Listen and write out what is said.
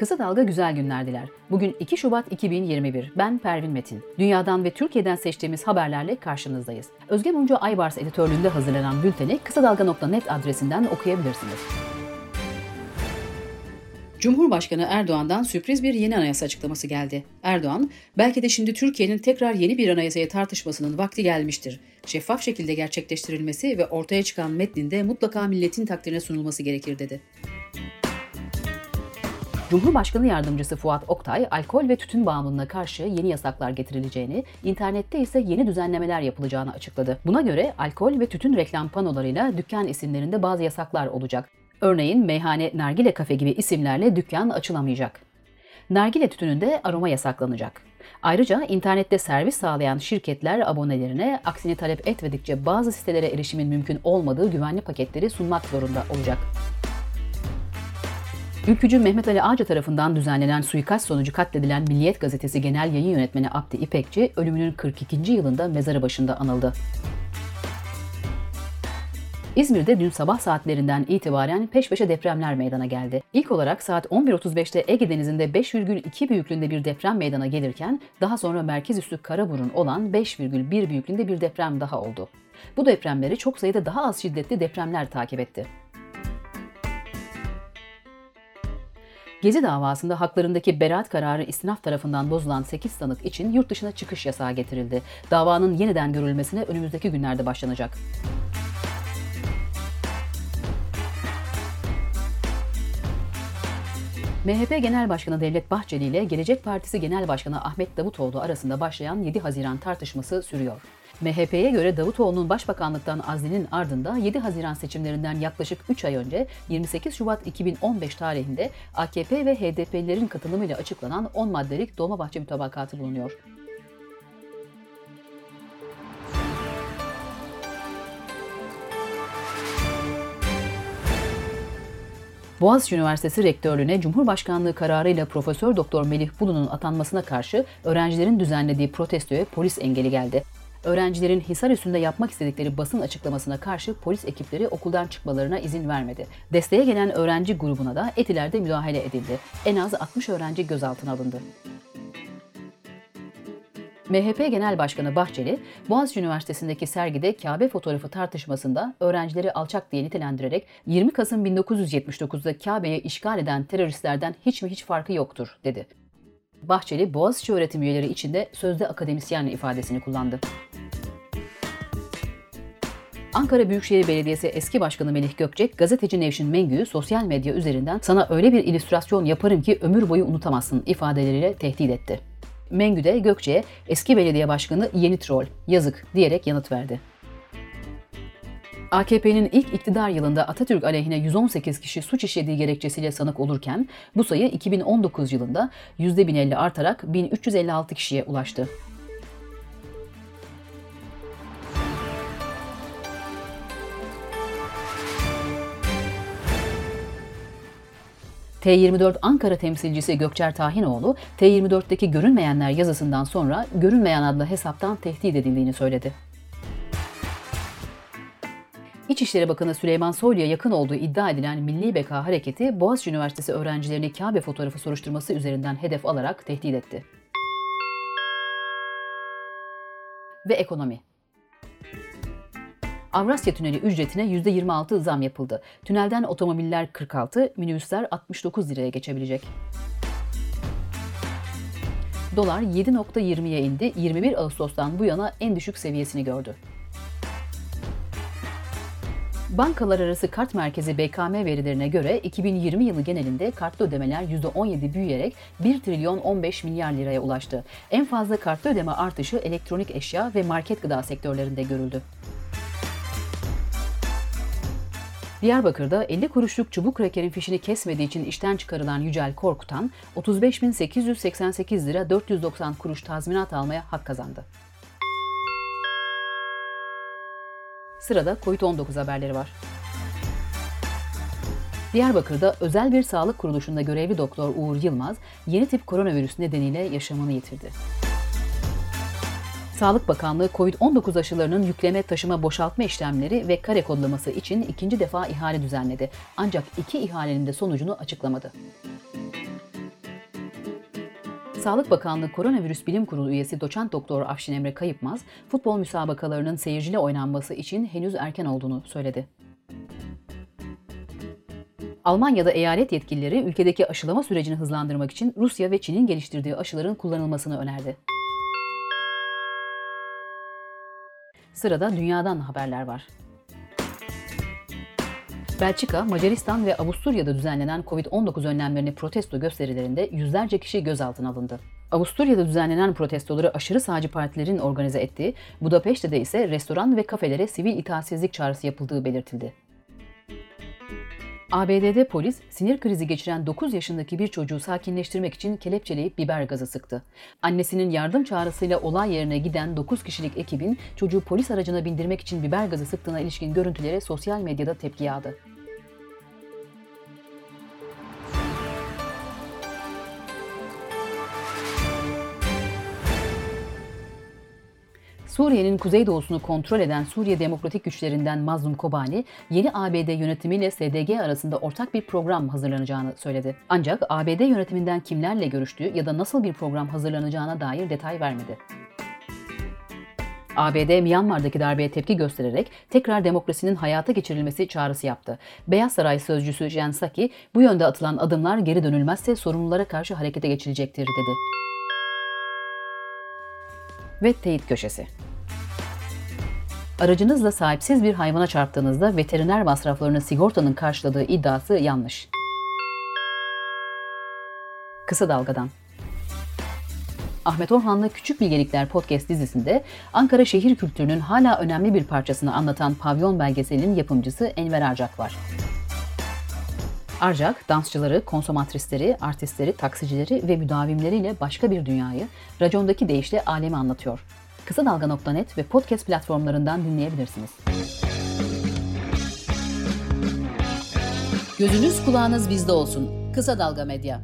Kısa Dalga güzel günlerdiler. Bugün 2 Şubat 2021. Ben Pervin Metin. Dünyadan ve Türkiye'den seçtiğimiz haberlerle karşınızdayız. Özge Mumcu Aybars editörlüğünde hazırlanan bülteni kısadalga.net adresinden okuyabilirsiniz. Cumhurbaşkanı Erdoğan'dan sürpriz bir yeni anayasa açıklaması geldi. Erdoğan, belki de şimdi Türkiye'nin tekrar yeni bir anayasaya tartışmasının vakti gelmiştir. Şeffaf şekilde gerçekleştirilmesi ve ortaya çıkan metninde mutlaka milletin takdirine sunulması gerekir dedi. Cumhurbaşkanı Yardımcısı Fuat Oktay, alkol ve tütün bağımlılığına karşı yeni yasaklar getirileceğini, internette ise yeni düzenlemeler yapılacağını açıkladı. Buna göre alkol ve tütün reklam panolarıyla dükkan isimlerinde bazı yasaklar olacak. Örneğin meyhane, nargile kafe gibi isimlerle dükkan açılamayacak. Nargile tütününde aroma yasaklanacak. Ayrıca internette servis sağlayan şirketler abonelerine aksini talep etmedikçe bazı sitelere erişimin mümkün olmadığı güvenli paketleri sunmak zorunda olacak. Ülkücü Mehmet Ali Ağca tarafından düzenlenen suikast sonucu katledilen Milliyet Gazetesi Genel Yayın Yönetmeni Abdi İpekçi ölümünün 42. yılında mezarı başında anıldı. İzmir'de dün sabah saatlerinden itibaren peş peşe depremler meydana geldi. İlk olarak saat 11.35'te Ege Denizi'nde 5,2 büyüklüğünde bir deprem meydana gelirken daha sonra merkez üstü Karaburun olan 5,1 büyüklüğünde bir deprem daha oldu. Bu depremleri çok sayıda daha az şiddetli depremler takip etti. Gezi davasında haklarındaki beraat kararı istinaf tarafından bozulan 8 sanık için yurt dışına çıkış yasağı getirildi. Davanın yeniden görülmesine önümüzdeki günlerde başlanacak. MHP Genel Başkanı Devlet Bahçeli ile Gelecek Partisi Genel Başkanı Ahmet Davutoğlu arasında başlayan 7 Haziran tartışması sürüyor. MHP'ye göre Davutoğlu'nun başbakanlıktan azlinin ardında 7 Haziran seçimlerinden yaklaşık 3 ay önce 28 Şubat 2015 tarihinde AKP ve HDP'lilerin katılımıyla açıklanan 10 maddelik Dolmabahçe mütabakatı bulunuyor. Boğaziçi Üniversitesi Rektörlüğüne Cumhurbaşkanlığı kararıyla Profesör Doktor Melih Bulu'nun atanmasına karşı öğrencilerin düzenlediği protestoya polis engeli geldi. Öğrencilerin Hisar üstünde yapmak istedikleri basın açıklamasına karşı polis ekipleri okuldan çıkmalarına izin vermedi. Desteğe gelen öğrenci grubuna da Etiler'de müdahale edildi. En az 60 öğrenci gözaltına alındı. MHP Genel Başkanı Bahçeli, Boğaziçi Üniversitesi'ndeki sergide Kabe fotoğrafı tartışmasında öğrencileri alçak diye nitelendirerek 20 Kasım 1979'da Kabe'yi işgal eden teröristlerden hiç mi hiç farkı yoktur dedi. Bahçeli, Boğaziçi öğretim üyeleri içinde sözde akademisyen ifadesini kullandı. Ankara Büyükşehir Belediyesi eski başkanı Melih Gökçek, gazeteci Nevşin Mengü'yü sosyal medya üzerinden sana öyle bir illüstrasyon yaparım ki ömür boyu unutamazsın ifadeleriyle tehdit etti. Mengü de Gökçe'ye eski belediye başkanı yeni troll, yazık diyerek yanıt verdi. AKP'nin ilk iktidar yılında Atatürk aleyhine 118 kişi suç işlediği gerekçesiyle sanık olurken bu sayı 2019 yılında %1050 artarak 1356 kişiye ulaştı. T24 Ankara temsilcisi Gökçer Tahinoğlu, T24'teki görünmeyenler yazısından sonra görünmeyen adlı hesaptan tehdit edildiğini söyledi. İçişleri Bakanı Süleyman Soylu'ya yakın olduğu iddia edilen Milli Beka Hareketi, Boğaziçi Üniversitesi öğrencilerini Kabe fotoğrafı soruşturması üzerinden hedef alarak tehdit etti. Ve ekonomi. Avrasya Tüneli ücretine %26 zam yapıldı. Tünelden otomobiller 46, minibüsler 69 liraya geçebilecek. Dolar 7.20'ye indi. 21 Ağustos'tan bu yana en düşük seviyesini gördü. Bankalar arası kart merkezi BKM verilerine göre 2020 yılı genelinde kartlı ödemeler %17 büyüyerek 1 trilyon 15 milyar liraya ulaştı. En fazla kartlı ödeme artışı elektronik eşya ve market gıda sektörlerinde görüldü. Diyarbakır'da 50 kuruşluk çubuk rekerin fişini kesmediği için işten çıkarılan Yücel Korkutan, 35.888 lira 490 kuruş tazminat almaya hak kazandı. Sırada COVID-19 haberleri var. Diyarbakır'da özel bir sağlık kuruluşunda görevli doktor Uğur Yılmaz, yeni tip koronavirüs nedeniyle yaşamını yitirdi. Sağlık Bakanlığı COVID-19 aşılarının yükleme, taşıma, boşaltma işlemleri ve kare kodlaması için ikinci defa ihale düzenledi. Ancak iki ihalenin de sonucunu açıklamadı. Sağlık Bakanlığı Koronavirüs Bilim Kurulu üyesi doçent doktor Afşin Emre Kayıpmaz, futbol müsabakalarının seyirciyle oynanması için henüz erken olduğunu söyledi. Almanya'da eyalet yetkilileri ülkedeki aşılama sürecini hızlandırmak için Rusya ve Çin'in geliştirdiği aşıların kullanılmasını önerdi. Sırada dünyadan haberler var. Belçika, Macaristan ve Avusturya'da düzenlenen Covid-19 önlemlerini protesto gösterilerinde yüzlerce kişi gözaltına alındı. Avusturya'da düzenlenen protestoları aşırı sağcı partilerin organize ettiği, Budapeşte'de ise restoran ve kafelere sivil itaatsizlik çağrısı yapıldığı belirtildi. ABD'de polis sinir krizi geçiren 9 yaşındaki bir çocuğu sakinleştirmek için kelepçeleyip biber gazı sıktı. Annesinin yardım çağrısıyla olay yerine giden 9 kişilik ekibin çocuğu polis aracına bindirmek için biber gazı sıktığına ilişkin görüntülere sosyal medyada tepki yağdı. Suriye'nin kuzeydoğusunu kontrol eden Suriye Demokratik Güçlerinden Mazlum Kobani, yeni ABD yönetimiyle SDG arasında ortak bir program hazırlanacağını söyledi. Ancak ABD yönetiminden kimlerle görüştüğü ya da nasıl bir program hazırlanacağına dair detay vermedi. ABD, Myanmar'daki darbeye tepki göstererek tekrar demokrasinin hayata geçirilmesi çağrısı yaptı. Beyaz Saray sözcüsü Jen Psaki, bu yönde atılan adımlar geri dönülmezse sorumlulara karşı harekete geçilecektir dedi. Ve teyit köşesi. Aracınızla sahipsiz bir hayvana çarptığınızda veteriner masraflarını sigortanın karşıladığı iddiası yanlış. Kısa Dalgadan Ahmet Orhan'la Küçük Bilgelikler podcast dizisinde Ankara şehir kültürünün hala önemli bir parçasını anlatan Pavyon belgeselinin yapımcısı Enver Arcak var. Arcak, dansçıları, konsomatrisleri, artistleri, taksicileri ve müdavimleriyle başka bir dünyayı, racondaki deyişle alemi anlatıyor. Kısa Dalga.net ve podcast platformlarından dinleyebilirsiniz. Gözünüz kulağınız bizde olsun. Kısa Dalga Medya.